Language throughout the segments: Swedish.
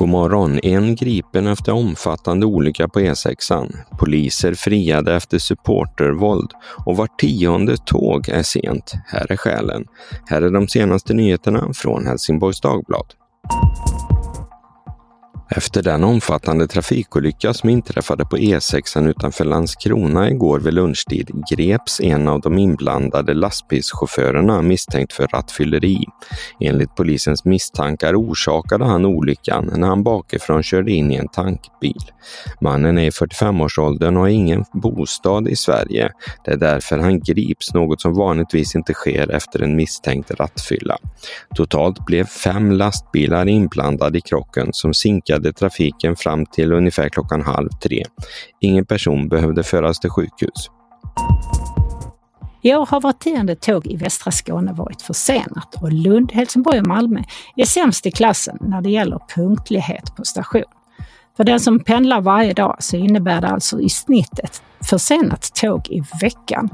God morgon! En gripen efter omfattande olycka på E6. Poliser friade efter supportervåld och var tionde tåg är sent. Här är skälen. Här är de senaste nyheterna från Helsingborgs Dagblad. Efter den omfattande trafikolycka som inträffade på E6 utanför Landskrona igår vid lunchtid greps en av de inblandade lastbilschaufförerna misstänkt för rattfylleri. Enligt polisens misstankar orsakade han olyckan när han bakifrån körde in i en tankbil. Mannen är i 45-årsåldern och har ingen bostad i Sverige. Det är därför han grips, något som vanligtvis inte sker efter en misstänkt rattfylla. Totalt blev fem lastbilar inblandade i krocken som sinkade ledde trafiken fram till ungefär klockan halv tre. Ingen person behövde föras till sjukhus. I år har vart tionde tåg i västra Skåne varit försenat och Lund, Helsingborg och Malmö är sämst i klassen när det gäller punktlighet på station. För den som pendlar varje dag så innebär det alltså i snitt ett försenat tåg i veckan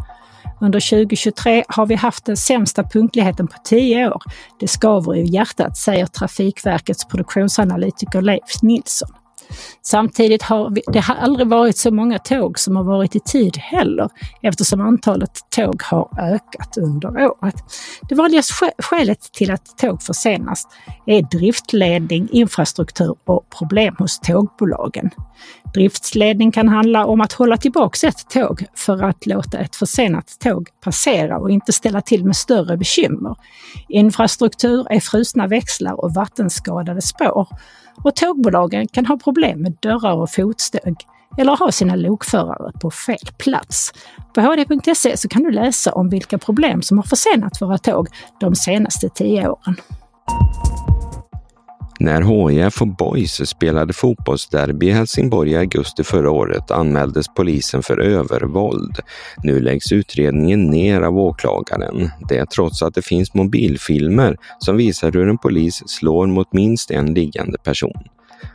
under 2023 har vi haft den sämsta punktligheten på tio år. Det skaver i hjärtat, säger Trafikverkets produktionsanalytiker Leif Nilsson. Samtidigt har vi, det har aldrig varit så många tåg som har varit i tid heller eftersom antalet tåg har ökat under året. Det vanligaste skälet till att tåg försenas är driftledning, infrastruktur och problem hos tågbolagen. Driftsledning kan handla om att hålla tillbaka ett tåg för att låta ett försenat tåg passera och inte ställa till med större bekymmer. Infrastruktur är frusna växlar och vattenskadade spår och tågbolagen kan ha problem med dörrar och fotsteg eller ha sina lokförare på fel plats. På hd.se så kan du läsa om vilka problem som har försenat våra tåg de senaste tio åren. När HIF och Boys spelade fotbollsderby i Helsingborg i augusti förra året anmäldes polisen för övervåld. Nu läggs utredningen ner av åklagaren. Det trots att det finns mobilfilmer som visar hur en polis slår mot minst en liggande person.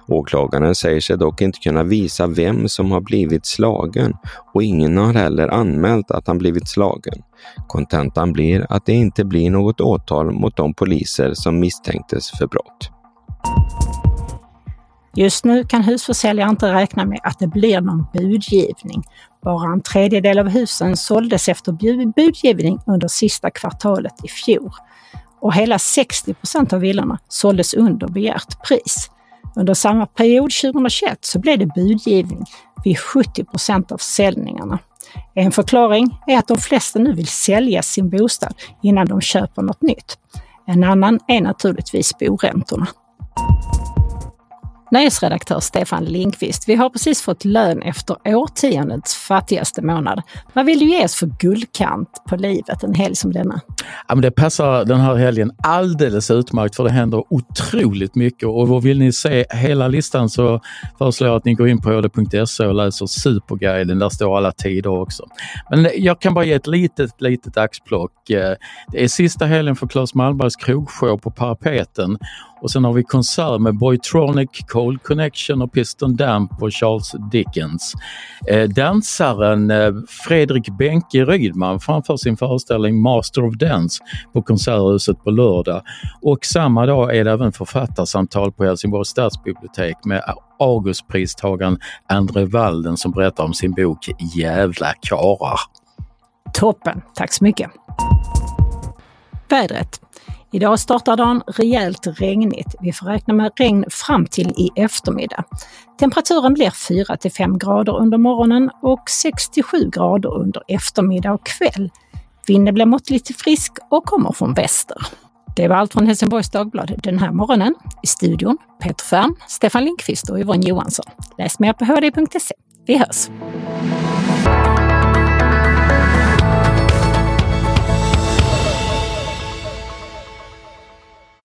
Åklagaren säger sig dock inte kunna visa vem som har blivit slagen och ingen har heller anmält att han blivit slagen. Kontentan blir att det inte blir något åtal mot de poliser som misstänktes för brott. Just nu kan husförsäljare inte räkna med att det blir någon budgivning. Bara en tredjedel av husen såldes efter budgivning under sista kvartalet i fjol. Och hela 60 procent av villorna såldes under begärt pris. Under samma period 2021 så blev det budgivning vid 70 procent av försäljningarna. En förklaring är att de flesta nu vill sälja sin bostad innan de köper något nytt. En annan är naturligtvis boräntorna. Nöjesredaktör Stefan Linkvist, vi har precis fått lön efter årtiondets fattigaste månad. Vad vill du ge oss för guldkant på livet en helg som denna? Ja, men det passar den här helgen alldeles utmärkt för det händer otroligt mycket och vill ni se hela listan så föreslår jag att ni går in på hd.se och läser Superguiden. Där står alla tider också. Men jag kan bara ge ett litet, litet axplock. Eh, det är sista helgen för Claes Malmbergs krogshow på Parapeten och sen har vi konsert med Boytronic, Cold Connection och Piston Damp och Charles Dickens. Eh, dansaren eh, Fredrik Benke Rydman framför sin föreställning Master of Dance på Konserthuset på lördag. Och samma dag är det även författarsamtal på Helsingborgs stadsbibliotek med Augustpristagaren André Walden som berättar om sin bok Jävla karar. Toppen, tack så mycket! Vädret. Idag startar dagen rejält regnigt. Vi får räkna med regn fram till i eftermiddag. Temperaturen blir 4 till 5 grader under morgonen och 6-7 grader under eftermiddag och kväll. Vinden blir måttligt frisk och kommer från väster. Det var allt från Helsingborgs Dagblad den här morgonen. I studion Peter Färm, Stefan Lindqvist och Yvonne Johansson. Läs mer på hd.se. Vi hörs!